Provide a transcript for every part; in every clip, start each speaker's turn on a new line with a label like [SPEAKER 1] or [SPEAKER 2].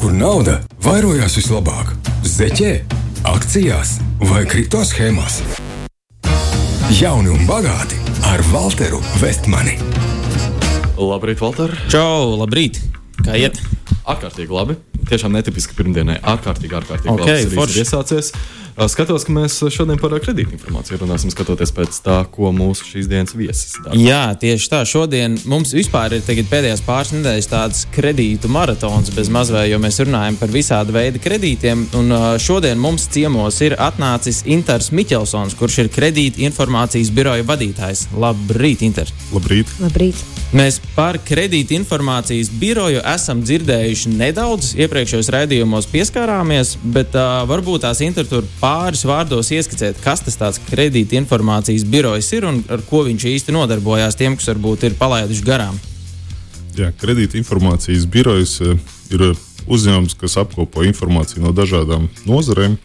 [SPEAKER 1] kur nauda vairojās vislabāk? Zeķē, akcijās vai kripto schēmās? Jauni un bagāti ar Walteru Vestmani.
[SPEAKER 2] Labrīt, Valter!
[SPEAKER 3] Čau, labrīt! Kā iet?
[SPEAKER 2] Ārkārtīgi labi. Tiešām netipiski pirmdienai. Ārkārtīgi, ārkārtīgi
[SPEAKER 3] Okay,
[SPEAKER 2] ir iesācies. Skatos, ka mēs šodien par kredītinformāciju runāsim, skatoties pēc tā, ko mūsu šīs dienas viesis dara.
[SPEAKER 3] Jā, tieši tā. Šodien mums vispār ir tagad pēdējās pāris nedēļas tāds kredītu maratons bez mazvēja, jo mēs runājam par visādi veidu kredītiem. Un šodien mums ciemos ir atnācis Inters Miķelsons, kurš ir kredīta informācijas biroja vadītājs. Labrīt, Inter!
[SPEAKER 4] Labrīt!
[SPEAKER 5] Labrīt!
[SPEAKER 3] Mēs par kredīta informācijas biroju esam dzirdējuši nedaudz, iepriekšējos raidījumos pieskārāmies, bet uh, varbūt tās Inter tur pāris vārdos ieskicēt, kas tas tāds kredīta informācijas birojs ir un ar ko viņš īsti nodarbojās tiem, kas varbūt ir palaiduši garām.
[SPEAKER 4] Jā, kredīta informācijas birojas eh, ir uzņēmums, kas apkopo informāciju no dažādām nozarēm.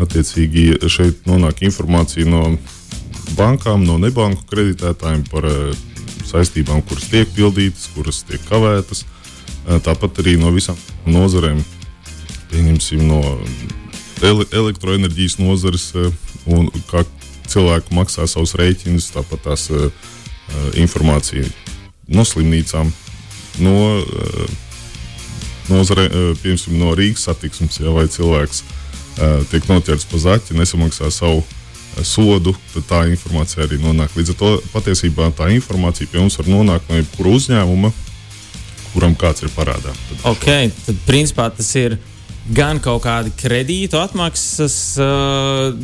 [SPEAKER 4] Attiecīgi šeit nonāk informācija no bankām, no nebanku kreditētājiem par eh, saistībām, kuras tiek pildītas, kuras tiek kavētas. Eh, Tāpat arī no visām nozarēm, pieņemsim no ele elektroenerģijas nozares, eh, un kā cilvēki maksā savus rēķinus, tāpat tās eh, eh, informācija no slimnīcām, no nozare, piemēram, no Rīgas satiksmes, ja, vai cilvēks tiek noķerts pa zaķi, nesamaksā savu sodu, tad tā informācija arī nonāk. Līdz ar to patiesībā tā informācija pie mums var nonākt no jebkura uzņēmuma, kuram kāds ir parādā. Tad
[SPEAKER 3] Ok, tad principā tas ir gan kaut kādi kredītu atmaksas. Uh,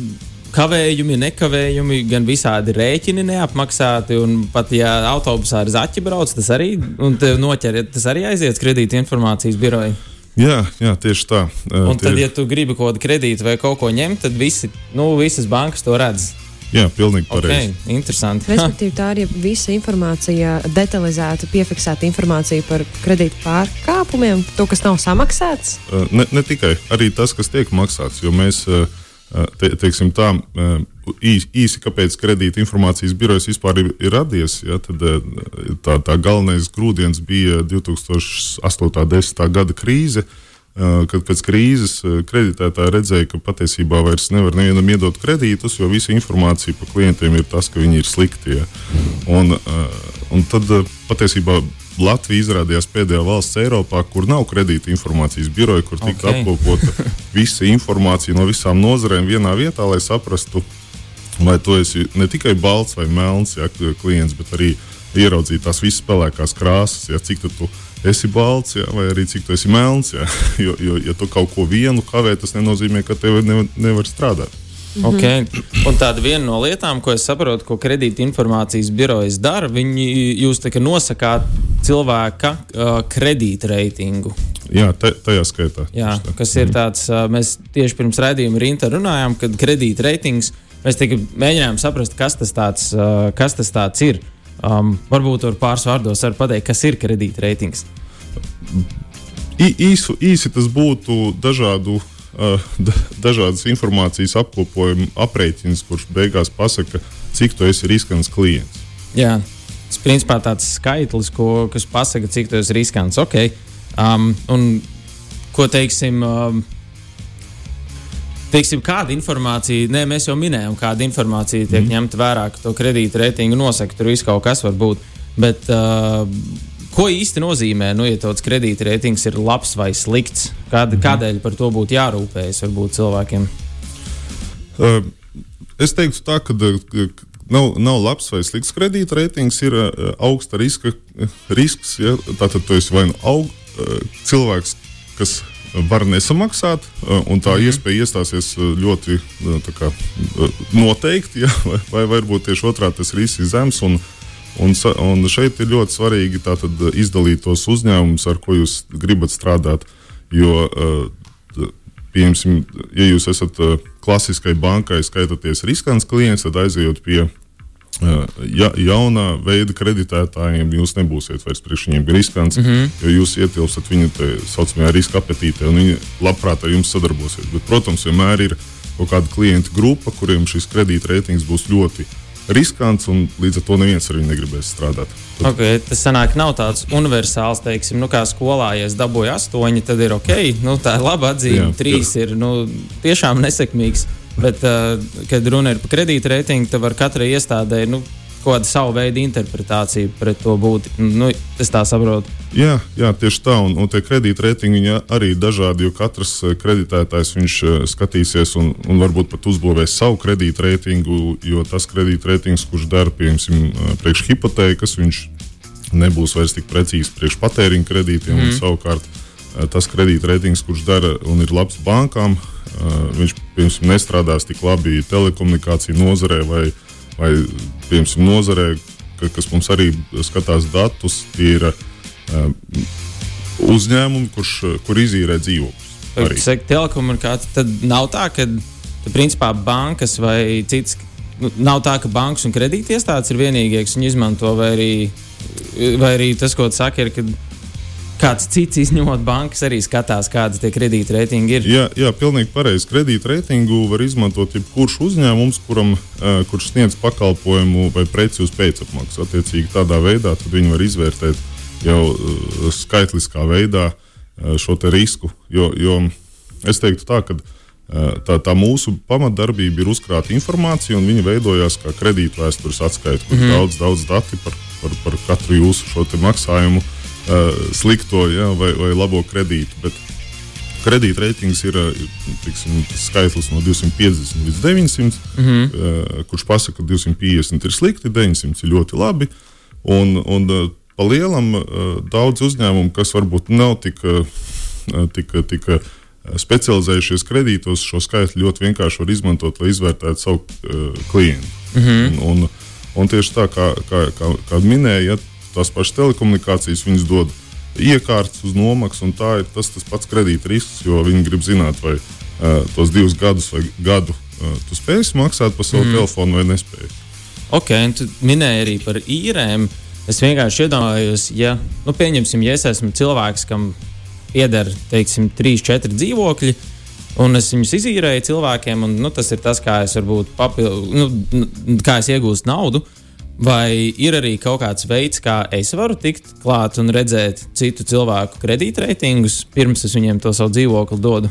[SPEAKER 3] Kavējumi, nekavējumi, gan visādi rēķini neapmaksāti. Un pat ja autobusā ar zaķi brauc, tas arī, noķer, tas arī aiziet kredīta informācijas biroja.
[SPEAKER 4] Jā, jā, tieši tā. Uh,
[SPEAKER 3] Un
[SPEAKER 4] tie
[SPEAKER 3] tad, ja tu gribi kaut kādu kredītu vai kaut ko ņemt, tad visi, nu, visas bankas to redz.
[SPEAKER 4] Jā, pilnīgi pareizi.
[SPEAKER 3] interesanti. Ha,
[SPEAKER 5] Respektīvi, tā ir ja visa informācija, detalizēta, piefiksēta informācija par kredītu pārkāpumiem, to, kas nav samaksāts.
[SPEAKER 4] Uh, Ne, ne tikai arī tas, kas tiek maksāts, jo mēs, uh, uh, te, teiksim tā, īsi, īsi kāpēc kredīta informācijas birojas vispār ir, ir radies, ja, tad tā, tā galvenais grūdienis bija 2008. un 2010. gada krīze. uh, Kad pēc krīzes uh, kreditētāji redzēja, ka patiesībā vairs nevar nevienam iedot kredītus, jo visa informācija par klientiem ir tas, ka viņi ir slikti. Ja. Un, uh, un tad patiesībā Latvija izrādījās pēdējā valsts Eiropā, kur nav kredīta informācijas biroja, kur tika
[SPEAKER 3] Ok.
[SPEAKER 4] okay. apkopota visa informācija no visām nozarēm vienā vietā, lai saprastu, vai tu esi ne tikai balts vai melns ja, klients, bet arī ieraudzīt tās visas pelēkās krāsas, ja, cik tu tu esi balts, ja, vai arī cik tu esi melns. Ja, jo, jo, ja tu kaut ko vienu kavē, tas nenozīmē, ka tev nevar, nevar strādāt.
[SPEAKER 3] Okay. Un tāda viena no lietām, ko es saprotu, ko kredīta informācijas birojas dara, viņi jūs nosakāt cilvēka uh, kredītreitingu.
[SPEAKER 4] Jā, te, tajā skaitā.
[SPEAKER 3] Jā, kas ir tāds, uh, mēs tieši pirms raidījuma Rīta runājām, kad kredītreitings, mēs tikai mēģinājām saprast, kas tas, tāds, uh, kas tas tāds ir. Um, varbūt tur pāris vārdos var pateikt, kas ir kredītreitings.
[SPEAKER 4] Īsu, īsi tas būtu dažādu, uh, da, dažādas informācijas apkopojuma aprēķins, kurš beigās pasaka, cik tu esi riskants klients.
[SPEAKER 3] Jā, tas principā tāds skaitlis, ko, kas pasaka, cik tas ir riskants. Okay. Um, un ko teiksim? Um, Teiksim, kāda informācija, nē, mēs jau minējām, kāda informācija tiek mm. ņemta vērā, ka to kredīta reitingu nosaka. Tur viss kaut kas var būt. Bet, uh, ko īsti nozīmē, nu, ja tāds kredīta reitings ir labs vai slikts? Kād, mm. Kādēļ par to būtu jārūpējas varbūt cilvēkiem?
[SPEAKER 4] Uh, es teiktu, tā, ka uh, nav, nav labs vai slikts kredīta reitings, ir uh, augsta riska risks. Ja? Tātad tu esi vai nu aug, uh, cilvēks, kas var nesamaksāt, uh, un tā mm -hmm. iespēja iestāsies uh, ļoti tā kā, noteikti, ja? vai, vai varbūt tieši otrādi tas risks ir zems. Un, Un, un šeit ir ļoti svarīgi tātad, izdalīt tos uzņēmumus, ar ko jūs gribat strādāt. Jo, pieņemsim, ja jūs esat klasiskai bankai, skaitaties riskants klients, tad aizejot pie ja, jaunā veida kreditētājiem, jūs nebūsiet vairs priekš viņiem riskants, mm -hmm. jo jūs ietilpstat viņu tā saucamajā riska apetītē, un viņi labprāt ar jums sadarbosies. Bet, protams, vienmēr ir kaut kāda klienta grupa, kuriem šis kredītreitings būs ļoti riskants, un līdz ar to neviens ar viņu negribēs strādāt.
[SPEAKER 3] Tad... Okay, tas sanāk, nav tāds universāls, teiksim, nu, kā skolā, ja es dabūju astoņi, tad ir ok. Nu, tā ir laba atzīme. Trīs jā. ir nu, tiešām nesekmīgs. Bet, uh, kad runa ir par kredītreitingu, tad var katrai iestādē nu, kaut kāda sava veida interpretācija pret to būt. Nu, es tā saprotu.
[SPEAKER 4] Jā, jā tieši tā. Un, un tie kredītreitingi arī ir dažādi, jo katrs eh, kreditētājs viņš eh, skatīsies un, un varbūt pat uzbūvēs savu kredītreitingu, jo tas kredītreitings, kurš dara piemēram eh, priekš hipotēkas, viņš nebūs vairs tik precīzi priekš patēriņa kredītiem. Mm. Savukārt tas kredītreitings, kurš dara un ir labs bankām, viņš piemēram nestrādās tik labi telekomunikāciju nozarē vai vai piemēram nozarē, ka, kas mums arī skatās datus, ir uh, uzņēmumi, kurš, kur izīrē dzīvokļus.
[SPEAKER 3] Telekomunikācija tad nav tā, ka tad, principā bankas vai citas. Nu, nav tā, ka bankas un kredītiestādes ir vienīgie, kas viņu izmanto, vai arī, vai arī tas, ko tu saki, ir, ka kāds cits, izņemot bankas, arī skatās, kādas tie kredītreitingi ir.
[SPEAKER 4] Jā, jā pilnīgi pareizi. Kredītreitingu var izmantot jebkurš uzņēmums, kuram, uh, kurš sniedz pakalpojumu vai preci uz pēcapmaksu. Attiecīgi tādā veidā viņi var izvērtēt jau uh, skaitliskā veidā uh, šo risku. Jo, jo es teiktu tā, ka Tā, tā mūsu pamatdarbība ir uzkrāt informāciju, un viņa veidojās kā kredītvēstures atskaita, kur mm daudz, daudz dati par, par, par katru jūsu maksājumu uh, slikto ja, vai, vai labo kredītu. Bet kredītreitings ir tiksim, skaitlis no 250 līdz 900, mm -hmm. kurš pasaka, ka 250 ir slikti, 900 ir ļoti labi. Un, un uh, pa lielam daudz uzņēmumu, kas varbūt nav tik, tik, tik specializējušies kredītos, šo skaitli ļoti vienkārši var izmantot, lai izvērtētu savu klientu. Mm -hmm. un, un, un tieši tā kā, kā, kā, kā minēja, tās pašas telekomunikācijas, viņas dod iekārtas uz nomaksu, un tā ir tas, tas pats kredīta risks, jo viņi grib zināt, vai uh, tos divus gadus vai gadu uh, tu spēsi maksāt par savu mm. telefonu vai nespēji.
[SPEAKER 3] Ok, un tu minēji arī par īrēm. Es vienkārši iedomājos, ja, nu, pieņemsim, ja es esmu cilvēks, kam pieder, teiksim, trīs, četri dzīvokļi, un es viņus izīrēju cilvēkiem, un nu, tas ir tas, kā es varbūt papildu, nu, kā es iegūstu naudu. Uh, Vai ir arī kaut kāds veids, kā es varu tikt klāt un redzēt citu cilvēku kredītreitingus, pirms es viņiem to savu dzīvokli dodu?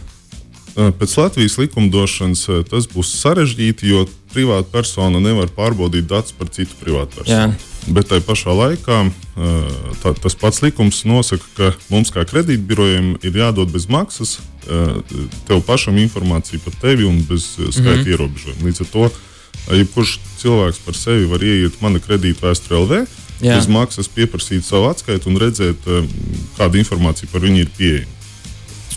[SPEAKER 4] Pēc Latvijas likumdošanas tas būs sarežģīti, jo privāta persona nevar pārbaudīt datus par citu privātu personu. Jā. Bet tajā pašā laikā tā, tas pats likums nosaka, ka mums kā kredītbirojiem ir jādod bez maksas tev pašam informācija par tevi un bez skaita mm -hmm. ierobežojuma. Līdz ar to jebkurš cilvēks par sevi var ieiet mana kredīta vēsture LV, Jā. bez maksas pieprasīt savu atskaitu un redzēt, um, kāda informācija par viņu ir pieejama.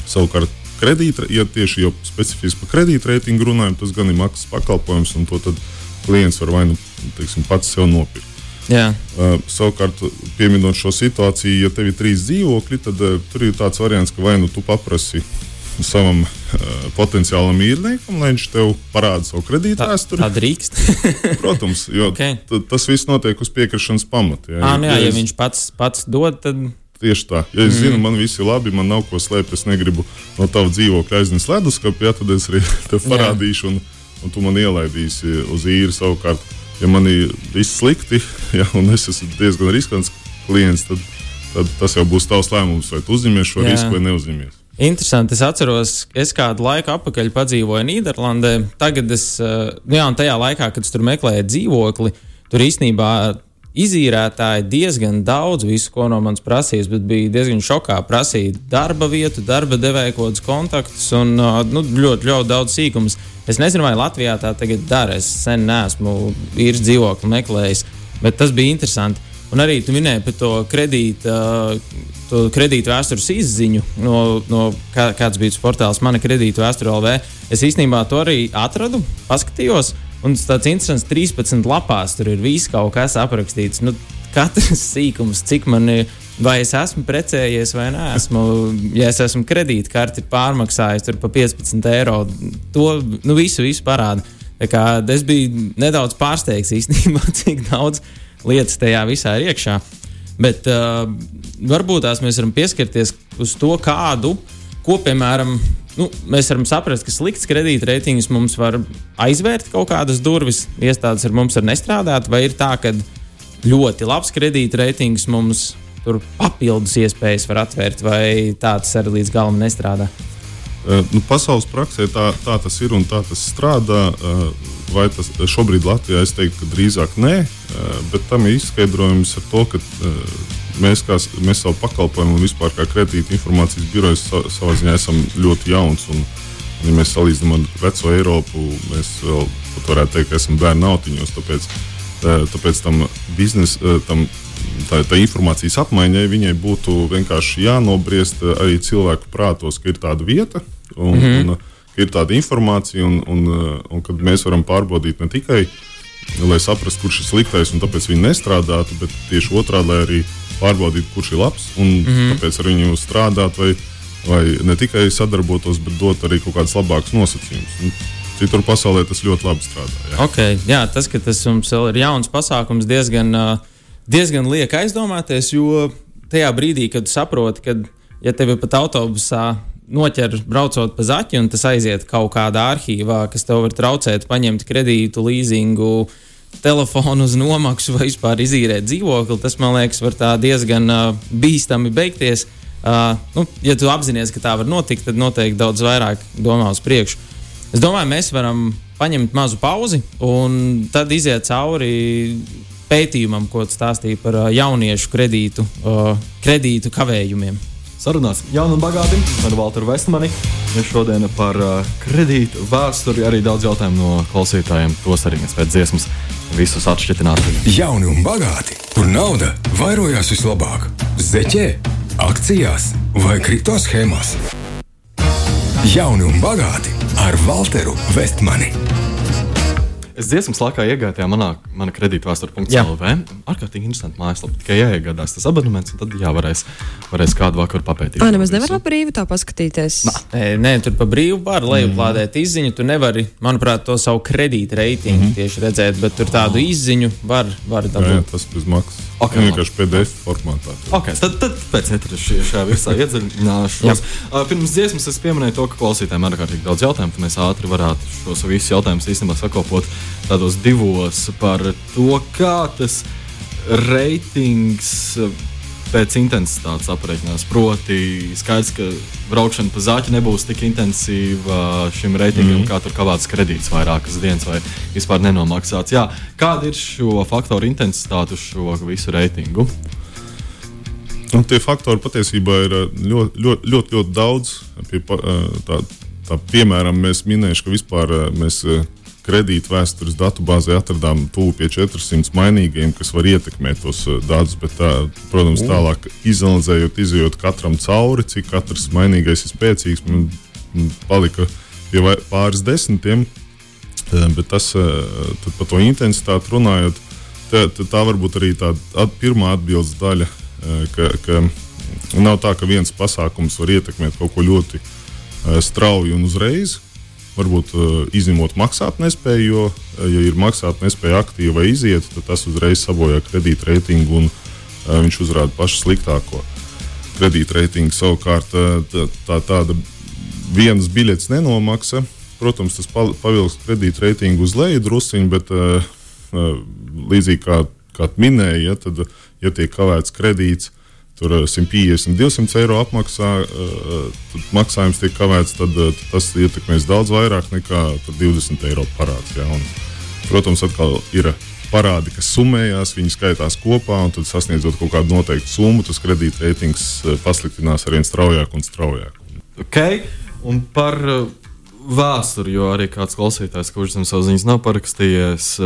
[SPEAKER 4] Savukārt, kredīta, ja tieši jau specifiski par kredītreitingu runājam, tas gan ir maksas pakalpojums, un to klients var vai nu teiksim, pats sev nopirkt.
[SPEAKER 3] Jā.
[SPEAKER 4] Uh, savukārt, pieminot šo situāciju, ja tev ir trīs dzīvokļi, tad uh, tur ir tāds variants, ka vai nu tu paprasti savam uh, potenciālam īrniekam, lai viņš tev parāda savu kredītvēsturi.
[SPEAKER 3] Tā, tā drīkst.
[SPEAKER 4] Protams, jo okay. tas viss notiek uz piekrišanas pamata.
[SPEAKER 3] Ja, à, nu jā, ja, viņš pats, pats dod, tad.
[SPEAKER 4] Tieši tā. Ja es mm. zinu, man viss ir labi, man nav ko slēpt, es negribu no tava dzīvokļa aiznest leduskapu, ja, tad es arī tev parādīšu, un, un tu man ielaidīsi uz īri savukārt. Ja man ir viss slikti, ja, un es esmu diezgan riskants klients, tad, tad tas jau būs tavs lēmums, vai tu uzņemies šo Jā. risku vai neuzņemies.
[SPEAKER 3] Interesanti. Es atceros, es kādu laiku atpakaļ padzīvoju Nīderlandē. Tagad es, eh, nu jā, un tajā laikā, kad es tur meklēju dzīvokli, tur īstenībā izīrētāji diezgan daudz visu, ko no manis prasīs, bet bija diezgan šokā. Prasīja darba vietu, darba devēja kādus kontaktus un eh, nu, ļoti, ļoti daudz sīkumus. Es nezinu, vai Latvijā tā tagad dara. Es sen neesmu īrs dzīvokli meklējis, bet tas bija interesanti. Un arī tu minēji par to kredīta, to kredīta vēstures izziņu, no, no kā, kāds bija portāls, mana kredīta vēsture LV. Es īstenībā to arī atradu, paskatījos. Un tas tāds interesants, 13 lapās tur ir viss kaut kas aprakstīts. Nu, katrs sīkums, cik man ir, vai es esmu precējies vai nē, esmu, ja es esmu kredītkarti pārmaksājis par 15 eiro, to nu, visu, visu parādu. Es biju nedaudz pārsteigts īstenībā, cik daudz lietas tajā visā ir iekšā. Bet uh, varbūt tās mēs varam pieskarties uz to, kādu, ko, piemēram, nu, mēs varam saprast, ka slikts kredītreitings mums var aizvērt kaut kādas durvis, iestādes ar mums var nestrādāt, vai ir tā, ka ļoti labs kredītreitings mums tur papildus iespējas var atvērt, vai tā tas arī līdz galam nestrādā?
[SPEAKER 4] Uh, nu, pasaules praksē tā, tā tas ir un tā tas strādā. Uh, vai tas šobrīd Latvijā es teiktu, ka drīzāk nē, bet tam ir izskaidrojums ar to, ka mēs, kā, mēs savu pakalpojumu un vispār kā kredīta informācijas birojas sa, savā ziņā esam ļoti jauns. Un, ja mēs salīdzinām ar veco Eiropu, mēs vēl varētu teikt, ka esam bērnu autiņos. Tāpēc, tāpēc tam biznesa, tam, tā, tā informācijas apmaiņai viņai būtu vienkārši jānobriest arī cilvēku prātos, ka ir tāda vieta. Un, mm -hmm. un, Ir tāda informācija, un, un, un kad mēs varam pārbaudīt ne tikai lai saprastu, kurš ir sliktais, un tāpēc viņi nestrādātu, bet tieši otrādi, lai arī pārbaudīt, kurš ir labs un mm -hmm. tāpēc ar viņu strādāt. Vai, Vai ne tikai sadarbotos, bet dot arī kaut kādus labākus nosacījumus. Citur pasaulē tas ļoti labi strādā.
[SPEAKER 3] Jā. Okay, jā, tas, ka tas mums ir jauns pasākums, diezgan, diezgan liek aizdomāties, jo tajā brīdī, kad saproti, ka, ja tevi pat autobusā noķer braucot pa zaķi, un tas aiziet kaut kādā arhīvā, kas tev var traucēt, paņemt kredītu, līzingu, telefonu uz nomaksu vai vispār izīrēt dzīvokli, tas man liekas, var diezgan uh, bīstami beigties. Uh, nu, ja tu apzinājies, ka tā var notikt, tad noteikti daudz vairāk domā uz priekšu. Es domāju, mēs varam paņemt mazu pauzi un tad iziet cauri pētījumam, ko stāstīja par jauniešu kredītu, kredītu kavējumiem.
[SPEAKER 2] Sarunās jaunu un bagātu ar Walteru Vestmani. Ja šodien par uh, kredītu vēsturi arī daudz jautājumu no klausītājiem. Tos arī mēs pēc dziesmas visus atšķitināt.
[SPEAKER 1] Jauni un bagāti, kur nauda vairojās vislabāk - zeķē, akcijās vai kripto schēmās. Jauni un bagāti ar Walteru Vestmani.
[SPEAKER 2] Es dziesmas laikā tajā manā, manā kredītvēsture.CLV. Ārkārtīgi interesanti mājaslapa. Tikai jāiegādās tas abonements, un tad jā, varēs, varēs kādu vakaru papētīt.
[SPEAKER 5] Ā, nemaz nevar pa brīvu tā paskatīties.
[SPEAKER 3] Nā. Nē, nē, tur pa brīvu var lejuplādēt mm. izziņu. Tu nevari, manuprāt, to savu kredīta reitingu mm -hmm. tieši redzēt, bet tur tādu izziņu var, var dabūt.
[SPEAKER 4] Jā, tas bez maksas. Okay, vienkārši PDF formātā.
[SPEAKER 2] Okay, tad, tad pēc tam šajā virsā iedziļināšos. uh, pirms dziesmas es pieminēju to, ka klausītājiem ir ārkārtīgi daudz jautājumu. Mēs ātri varētu šos visus jautājumus īstenībā sakopot tādos divos par to, kā tas reitings pēc intensitātes aprēķinās. Proti, skaidrs, ka braukšana pa zāķi nebūs tik intensīva šim reitingam, mm. kā tur kavāts kredīts vairākas dienas vai vispār nenomaksāts. Jā, kāda ir šo faktoru intensitāte uz šo visu reitingu?
[SPEAKER 4] Nu, tie faktori patiesībā ir ļoti, ļoti, ļoti, ļoti daudz. Pie, tā, tā, piemēram, mēs minējām, ka vispār mēs kredīta vēstures datubāzē atradām tuvu pie 400 mainīgiem, kas var ietekmēt tos eh, datus. Bet, tā, protams, tālāk izanalizējot, izjūt katram cauri, cik katrs mainīgais ir spēcīgs, man palika pie pāris desmitiem. Eh, bet tas eh, par to intensitāti runājot, tā, tā varbūt arī tā at, pirmā atbildes daļa, ka, ka nav tā, ka viens pasākums var ietekmēt kaut ko ļoti strauji un uzreiz varbūt uh, izņemot maksātnespēju, jo, uh, ja ir maksātnespēja aktīva iziet, tad tas uzreiz sabojā kredītreitingu un uh, viņš uzrāda pašu sliktāko. Kredītreitingu savukārt tā, tā, tāda vienas biļetes nenomaksa. Protams, tas pavilks kredītreitingu uz leju drusciņu, bet līdzīgi kā, kā minēja, ja, tad, ja tiek kavēts kredīts, tur 150, eh, 200 eiro apmaksā, eh, tad maksājums tiek kavēts, tad, eh, tad tas ietekmēs daudz vairāk nekā 20 eiro parāds. Ja? Un, protams, atkal ir parādi, kas summējās, viņi skaitās kopā, un tad sasniedzot kaut kādu noteiktu summu, tas kredītreitings pasliktinās arvien straujāk un straujāk.
[SPEAKER 2] Okay. Un par vēsturi, jo arī kāds klausītājs, kurš zem savu ziņas nav parakstījies,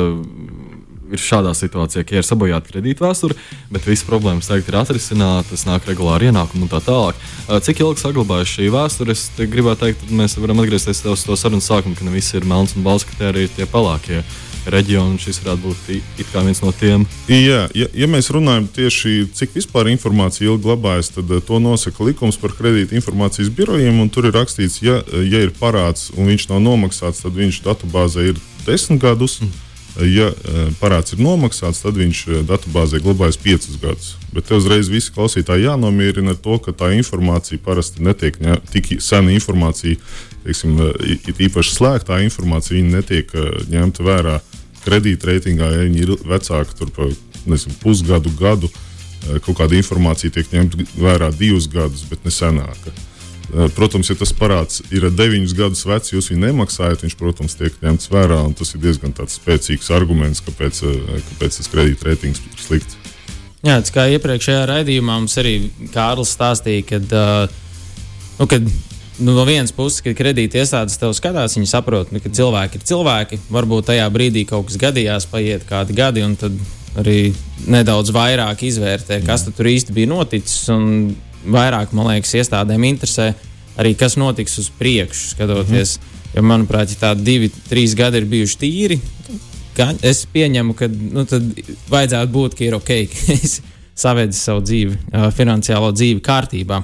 [SPEAKER 2] ir šādā situācijā, ka ir sabojāta kredītvēsture, bet visas problēmas tagad ir atrisinātas, nāk regulāri ienākumi un tā tālāk. Cik ilgi saglabājas šī vēsture? Es gribētu teikt, mēs varam atgriezties uz to sarunu sākumu, ka ne visi ir melns un balts, ka tie arī ir tie pelēkie reģionu. Šis varētu būt viens no tiem.
[SPEAKER 4] Jā, ja, ja mēs runājam tieši cik vispār informācija ilgi glabājas, tad to nosaka likums par kredīta informācijas birojiem. Tur ir rakstīts, ja, ja ir parāds un viņš nav nomaksāts, tad viņš datubāzē ir desmit gadus. Mm. Ja parāds ir nomaksāts, tad viņš datubāzē glabājas piecus gadus. Bet te uzreiz visi klausītāji jānomierina ar to, ka tā informācija parasti netiek tik sena informācija, teiksim, it īpaši slēgtā informācija, netiek ņemta vērā kredītreitingā, ja viņi ir vecāki par nezinu, pusgadu, gadu. Kaut kāda informācija tiek ņemta vērā divus gadus, bet ne senāka. Eh, protams, ja tas parāds ir deviņus gadus vecs, jūs viņu nemaksājat, viņš, protams, tiek ņemts vērā. Tas ir diezgan spēcīgs arguments, kāpēc, eh, kāpēc tas kredītreitings ir slikts.
[SPEAKER 3] Jā, tas kā iepriekšējā raidījumā mums arī Kārlis stāstīja, kad, uh, nu, kad nu, no vienas puses, kad kredīti iestādes tev skatās, viņi saprot, nu, ka cilvēki ir cilvēki. Varbūt tajā brīdī kaut kas gadījās, paiet kādi gadi, un tad arī nedaudz vairāk izvērtē, kas tur īsti bija noticis. Un, vairāk, man liekas, iestādēm interesē arī kas notiks uz priekšu, skatoties. Mm -hmm. Jo, manuprāt, ja tādi divi, trīs gadi ir bijuši tīri, es pieņemu, ka nu, tad vajadzētu būt, ka ir ok, ka es savedu savu dzīvi, finansiālo dzīvi kārtībā.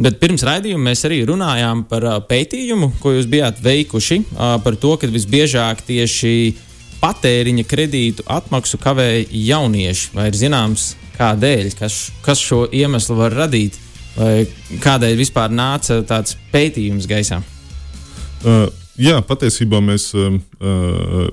[SPEAKER 3] Bet pirms raidījuma mēs arī runājām par pētījumu, ko jūs bijāt veikuši, par to, ka visbiežāk tieši patēriņa kredītu atmaksu kavēja jaunieši. Vai ir zināms, kādēļ, kas, kas šo iemeslu var radīt, vai kādēļ vispār nāca tāds pētījums gaisā?
[SPEAKER 4] Uh, jā, patiesībā mēs uh, uh,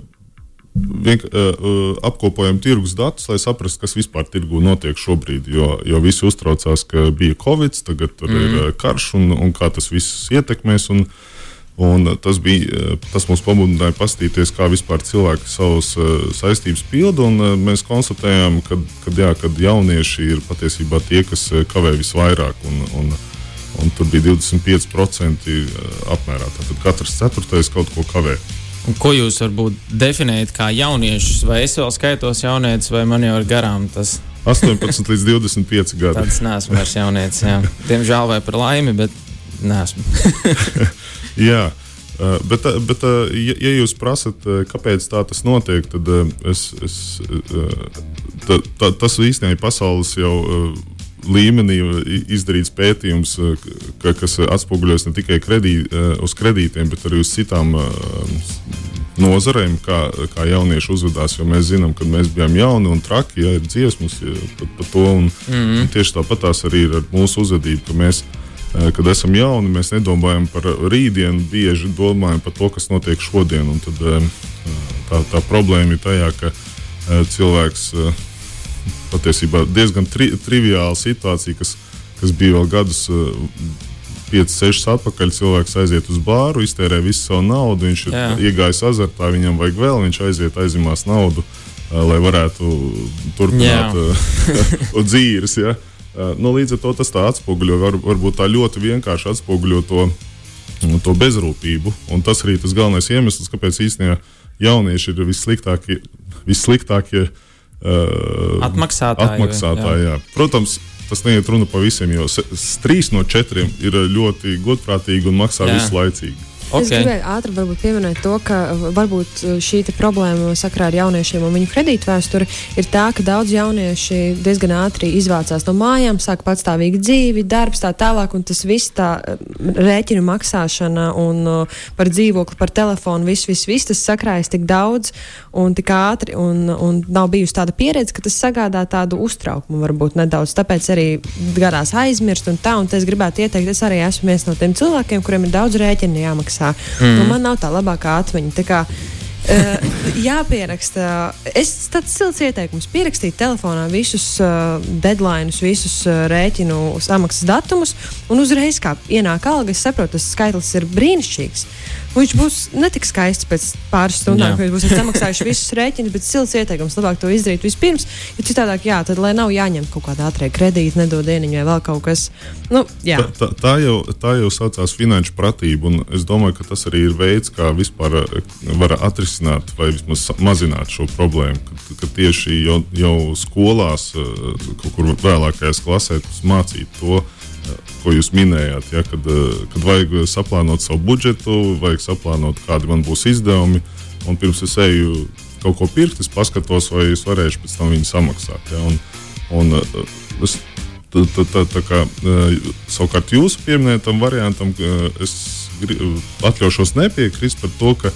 [SPEAKER 4] vienk, uh, apkopojam tirgus datus, lai saprastu, kas vispār tirgu notiek šobrīd. Jo, jo visi uztraucās, ka bija Covid, tagad mm. ir uh, karš un, un kā tas viss ietekmēs. Un, uh, Un tas, bija, eh, tas mums pamudināja paskatīties, kā vispār cilvēki savas uh, saistības pilda. Uh, mēs konstatējām, ka kad, jā, kad jaunieši ir patiesībā tie, kas kavē visvairāk. Un, un, un tur bija 25% apmērā. Tātad katrs ceturtais kaut ko kavē.
[SPEAKER 3] Un ko jūs varbūt definējat kā jauniešus? Vai es vēl skaitos jaunietis, vai man jau ir garām tas?
[SPEAKER 4] 18 līdz 25 gadi.
[SPEAKER 3] Tas nesmu vairs jaunietis. Jā. Diemžēl vai par laimi, bet nesmu.
[SPEAKER 4] Jā. Uh, bet, uh, bet uh, ja, ja jūs prasat, kāpēc tā tas notiek, tad es, es, ta, ta, tas īstenībā pasaules jau līmenī izdarīts pētījums, ka, kas atspoguļojas ne tikai kredī, uz kredītiem, bet arī uz citām nozarēm, kā, kā jaunieši uzvedās. Jo mēs zinām, ka mēs bijām jauni un traki, ja ir dziesmas par pa to. Un, mm -hmm. un tieši tāpat tās arī ir ar mūsu uzvedību, ka mēs Eh, kad esam jauni, mēs nedomājam par rītdienu, bieži domājam par to, kas notiek šodien. Un tad, eh, tā, tā problēma ir tajā, ka eh, cilvēks patiesībā diezgan tri, triviāla situācija, kas, kas bija vēl gadus. 5, 6 atpakaļ cilvēks aiziet uz bāru, iztērē visu savu naudu. Viņš ir Jā. iegājis azartā, viņam vajag vēl, viņš aiziet, aizimās naudu, lai varētu turpināt dzīves. Ja? Nu, līdz ar to tas atspoguļo, var, varbūt tā ļoti vienkārši atspoguļo to, to bezrūpību. Un tas arī tas galvenais iemesls, kāpēc īstenībā jaunieši ir vissliktākie. vissliktākie
[SPEAKER 3] uh, atmaksātāji.
[SPEAKER 4] atmaksātāji jā. Jā. Protams, tas neiet runa par visiem, jo trīs no četriem ir ļoti godprātīgi un maksā jā. visu laicīgi.
[SPEAKER 5] Okay. Es gribēju ātri pieminēt to, ka varbūt uh, šī problēma sakrā ar jauniešiem un viņu kredītvēsturi ir tā, ka daudz jaunieši diezgan ātri izvācās no mājām, sāk patstāvīgi dzīvi, darbs tā tālāk, un tas viss tā uh, rēķinu maksāšana un uh, par dzīvokli, par telefonu, viss, viss, viss tas sakrājas tik daudz un tik ātri, un, un nav bijusi tāda pieredze, ka tas sagādā tādu uztraukumu varbūt nedaudz. Tāpēc arī garās aizmirst un tā, un es gribētu ieteikt, es arī esmu viens no tiem cilvēkiem, kuriem ir daudz rēķinu jāmaksā maksā. Mm. Nu, man nav tā labākā atmiņa. Uh, jāpieraksta. Es tāds silts ieteikums pierakstīt telefonā visus uh, deadlines, visus uh, rēķinu samaksas datumus, un uzreiz, kā ienāk alga, es saprotu, tas skaitlis ir brīnišķīgs. Viņš būs ne tik skaists pēc pāris stundām, kad būs samaksājuši visus rēķinus, bet silts ieteikums labāk to izdarīt vispirms. Jo citādāk, jā, tad lai nav jāņem kaut kāda ātrā kredīta, nedod dieniņu vai vēl kaut kas. Nu, jā.
[SPEAKER 4] tā, tā, tā, jau, tā jau saucās finanšu pratība, un es domāju, ka tas arī ir veids, kā vispār eh, var atrisināt vai vismaz mazināt šo problēmu. Ka, ka tieši jau, jau skolās, eh, kaut kur vēlākajās klasēs mācīt to ko jūs minējāt, ja, kad, eh, kad vajag saplānot savu budžetu, vajag saplānot, kādi man būs izdevumi. Un pirms es eju kaut ko pirkt, es paskatos, vai es varēšu pēc tam viņu samaksāt. Ja, un, un, eh, es, tā, tā, tā, tā kā, eh, savukārt jūsu pieminētam variantam, es atļaušos nepiekrist par to, ka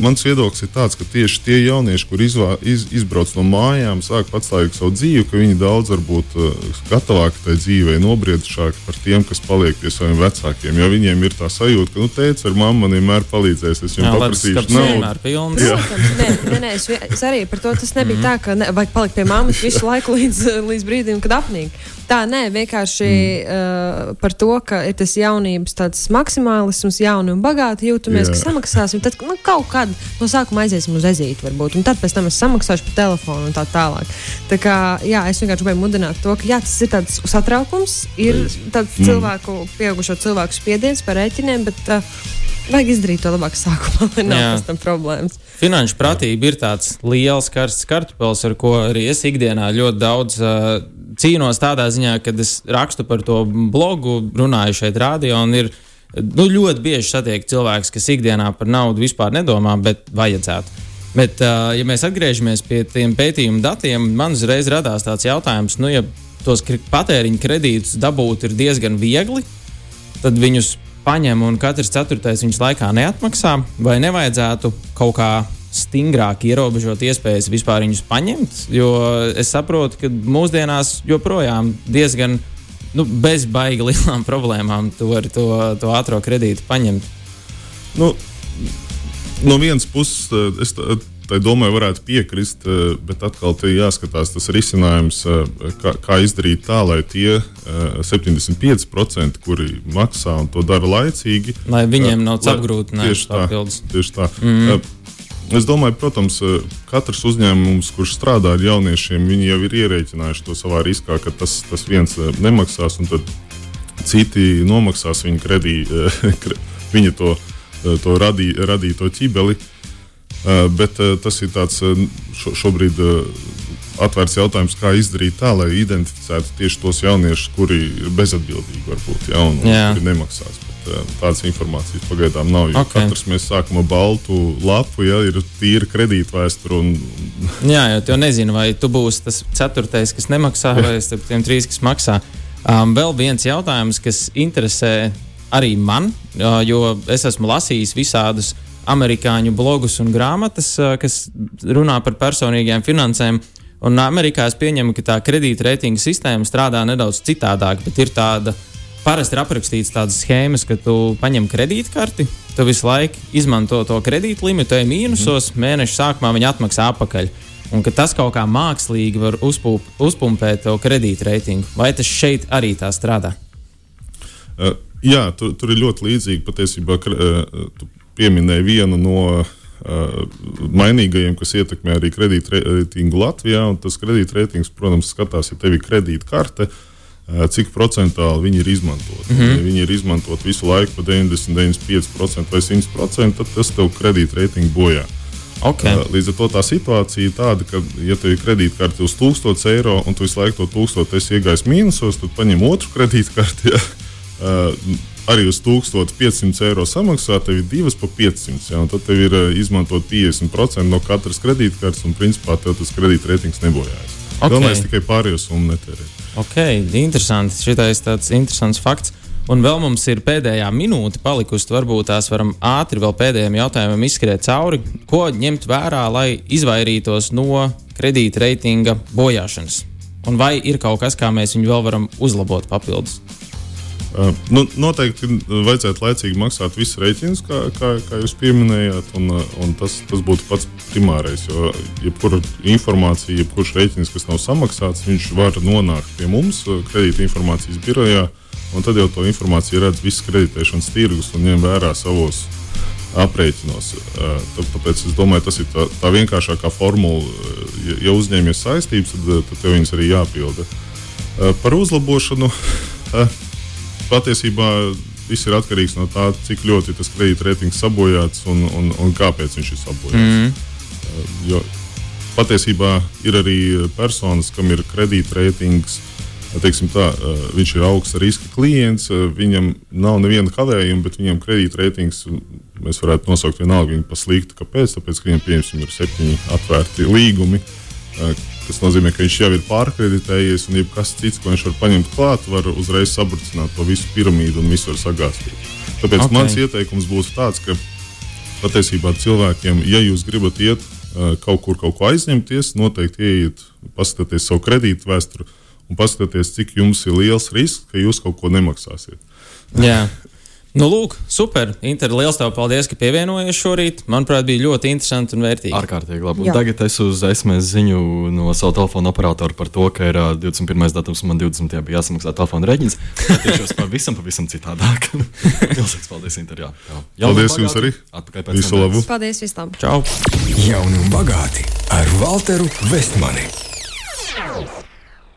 [SPEAKER 4] mans viedoklis ir tāds, ka tieši tie jaunieši, kur izvā, iz, izbrauc no mājām, sāk patstāvīgi savu dzīvi, ka viņi daudz varbūt uh, gatavāki tai dzīvei, nobriedušāki par tiem, kas paliek pie saviem vecākiem. Jo viņiem ir tā sajūta, ka, nu, teica, ar mammu man vienmēr palīdzēs, es viņam paprasīšu
[SPEAKER 3] naudu.
[SPEAKER 5] Nē, nē, nē, es, es arī par to tas nebija mm. tā, ka ne, vajag palikt pie mammas visu laiku līdz, līdz brīdim, kad apnīk. Tā nē, vienkārši mm. uh, par to, ka ir tas jaunības tāds maksimālisms, jauni un bagāti jūtamies, yeah. ka samaksāsim. Tad nu, kaut kad no sākuma aiziesim uz ezīti, varbūt, un tad pēc tam es samaksāšu par telefonu un tā tālāk. Tā kā, jā, es vienkārši gribēju mudināt to, ka jā, tas ir tāds satraukums, ir tāds mm. cilvēku, pieaugušo cilvēku spiediens par rēķiniem, bet uh, vajag izdarīt to labāk sākumā, lai nav pēc tam problēmas.
[SPEAKER 3] Finanšu pratība ir tāds liels karsts kartupēlis, ar ko arī es ikdienā ļoti daudz uh, cīnos tādā ziņā, kad es rakstu par to blogu, runāju šeit rādio. Ir, nu, ļoti bieži satiek cilvēks, kas ikdienā par naudu vispār nedomā, bet vajadzētu. Bet, uh, ja mēs atgriežamies pie tiem pētījumu datiem, man uzreiz radās tāds jautājums, nu, ja tos patēriņa kredītus dabūt ir diezgan viegli, tad viņus paņem un katrs ceturtais viņus laikā neatmaksā, vai nevajadzētu kaut kā stingrāk ierobežot iespējas vispār viņus paņemt. Jo es saprotu, ka mūsdienās joprojām diezgan nu, bez baigi lielām problēmām tu vari to, to ātrā kredītu paņemt.
[SPEAKER 4] Nu, no vienas puses, es tai domai varētu piekrist, eh, bet atkal te jāskatās tas risinājums, eh, kā, kā izdarīt tā, lai tie 75%, kuri maksā un to dara laicīgi,
[SPEAKER 3] lai viņiem nav apgrūtinājums
[SPEAKER 4] papildus. Tieši tā. Mm. Es domāju, protams, eh, katrs uzņēmums, kurš strādā ar jauniešiem, viņi jau ir ierēķinājuši to savā riskā, ka tas, tas viens eh, nemaksās, un citi nomaksās viņa kredītu, eh, viņa to, to radī, radīto ķibeli. Bet tas ir tāds šo, šobrīd atvērts jautājums, kā izdarīt tā, lai identificētu tieši tos jauniešus, kuri ir bezatbildīgi, varbūt, ja, un, un kuri nemaksās. Eh, tādas informācijas pagaidām nav. Okay. Katrs mēs sākam ar baltu lapu, ja ir tīra kredītvēsture. Un...
[SPEAKER 3] Jā, jo tu nezini, vai tu būsi tas ceturtais, kas nemaksā, vai starp tiem trīs, kas maksā. Um, vēl viens jautājums, kas interesē arī man, uh, jo es esmu lasījis visādus amerikāņu blogus un grāmatas, kas runā par personīgiem finansēm. Un Amerikā es pieņemu, ka tā kredītreitinga sistēma strādā nedaudz citādāk, bet ir tāda parasti ir aprakstīts tādas schēmas, ka tu paņem kredītkarti, tu visu laiku izmanto to kredītu limitu, ej mīnusos, mm. mēneša sākumā viņi atmaksā atpakaļ. Un ka tas kaut kā mākslīgi var uzpūp, uzpumpēt to kredītreitingu. Vai tas šeit arī tā strādā?
[SPEAKER 4] Uh, jā, tur, tur ir ļoti līdzīgi. Patiesībā uh, tu pieminēji vienu no uh, mainīgajiem, kas ietekmē arī kredītreitingu Latvijā. Tas kredītreitings, protams, skatās, ja tev ir kredītkarte. Uh, cik procentuāli viņi ir izmantoti. Mm -hmm. Ja viņi ir izmantoti visu laiku pa 90, 95% vai 100%, tad tas tev kredītreitingu bojā.
[SPEAKER 3] Okay.
[SPEAKER 4] Līdz ar to tā situācija ir tāda, ka, ja tev ir kredītkarte uz 1000 eiro un tu visu laiku to 1000 esi iegājis mīnusos, tad paņem otru kredītkarti. Ja? Arī uz 1500 eiro samaksā, tev ir divas pa 500. Ja? Tad tev ir izmantot 50% no katras kredītkartes, un principā tev tas kredītreitings nebojājas. Okay. Galvenais tikai pārējo summu netērēt.
[SPEAKER 3] Ok, interesanti. Šitais tāds interesants fakts. Un vēl mums ir pēdējā minūte palikusi. Varbūt tās varam ātri vēl pēdējiem jautājumiem izskriet cauri. Ko ņemt vērā, lai izvairītos no kredīta reitinga bojāšanas? Un vai ir kaut kas, kā mēs viņu vēl varam uzlabot papildus?
[SPEAKER 4] Nu, noteikti vajadzētu laicīgi maksāt visus rēķinus, kā, kā, kā jūs pieminējāt, un, un tas, tas būtu pats primārais. Jo jebkura informācija, jebkurš rēķins, kas nav samaksāts, viņš var nonākt pie mums kredīta informācijas birojā, un tad jau to informāciju redz viss kreditēšanas tirgus un ņem vērā savos aprēķinos. Tāpēc es domāju, tas ir tā, tā vienkāršākā formula. Ja, uzņēmies saistības, tad, tad tev viņas arī jāpilda. Par uzlabošanu patiesībā viss ir atkarīgs no tā, cik ļoti tas kredītreitings sabojāts un, un, un kāpēc viņš ir sabojāts. Mm. Jo patiesībā ir arī personas, kam ir kredītreitings. Teiksim tā, eh, viņš ir augsts riska klients, viņam nav neviena kavējuma, bet viņam kredītreitings mēs varētu nosaukt vienalga par sliktu. Kāpēc? Tāpēc, ka viņam piemēram ir septiņi atvērti līgumi, Tas nozīmē, ka viņš jau ir pārkreditējies, un jebkas cits, ko viņš var paņemt klāt, var uzreiz sabrucināt to visu piramīdu un visu var sagāzties. Tāpēc okay. mans ieteikums būtu tāds, ka patiesībā cilvēkiem, ja jūs gribat iet kaut kur kaut ko aizņemties, noteikti ieiet, paskatieties savu kredītu vēsturi un paskatieties, cik jums ir liels risks, ka jūs kaut ko nemaksāsiet.
[SPEAKER 3] Jā. Nu, lūk, super. Inter, liels tev paldies, ka pievienojies šorīt. Manuprāt, bija ļoti interesanti un vērtīgi.
[SPEAKER 2] Ārkārtīgi labi. Tagad es uz SMS ziņu no savu telefonu operatoru par to, ka ir uh, 21. datums un man 20. bija jāsamaksā telefona reģins. Tiešos pavisam, pavisam citādāk. Milzīgs paldies, Inter. Jā, jā.
[SPEAKER 4] Paldies jums arī.
[SPEAKER 2] Atpakaļ pēc
[SPEAKER 4] Visu labu.
[SPEAKER 5] Paldies visam!
[SPEAKER 3] Čau!
[SPEAKER 1] Jauni un bagāti ar Walteru Vestmani.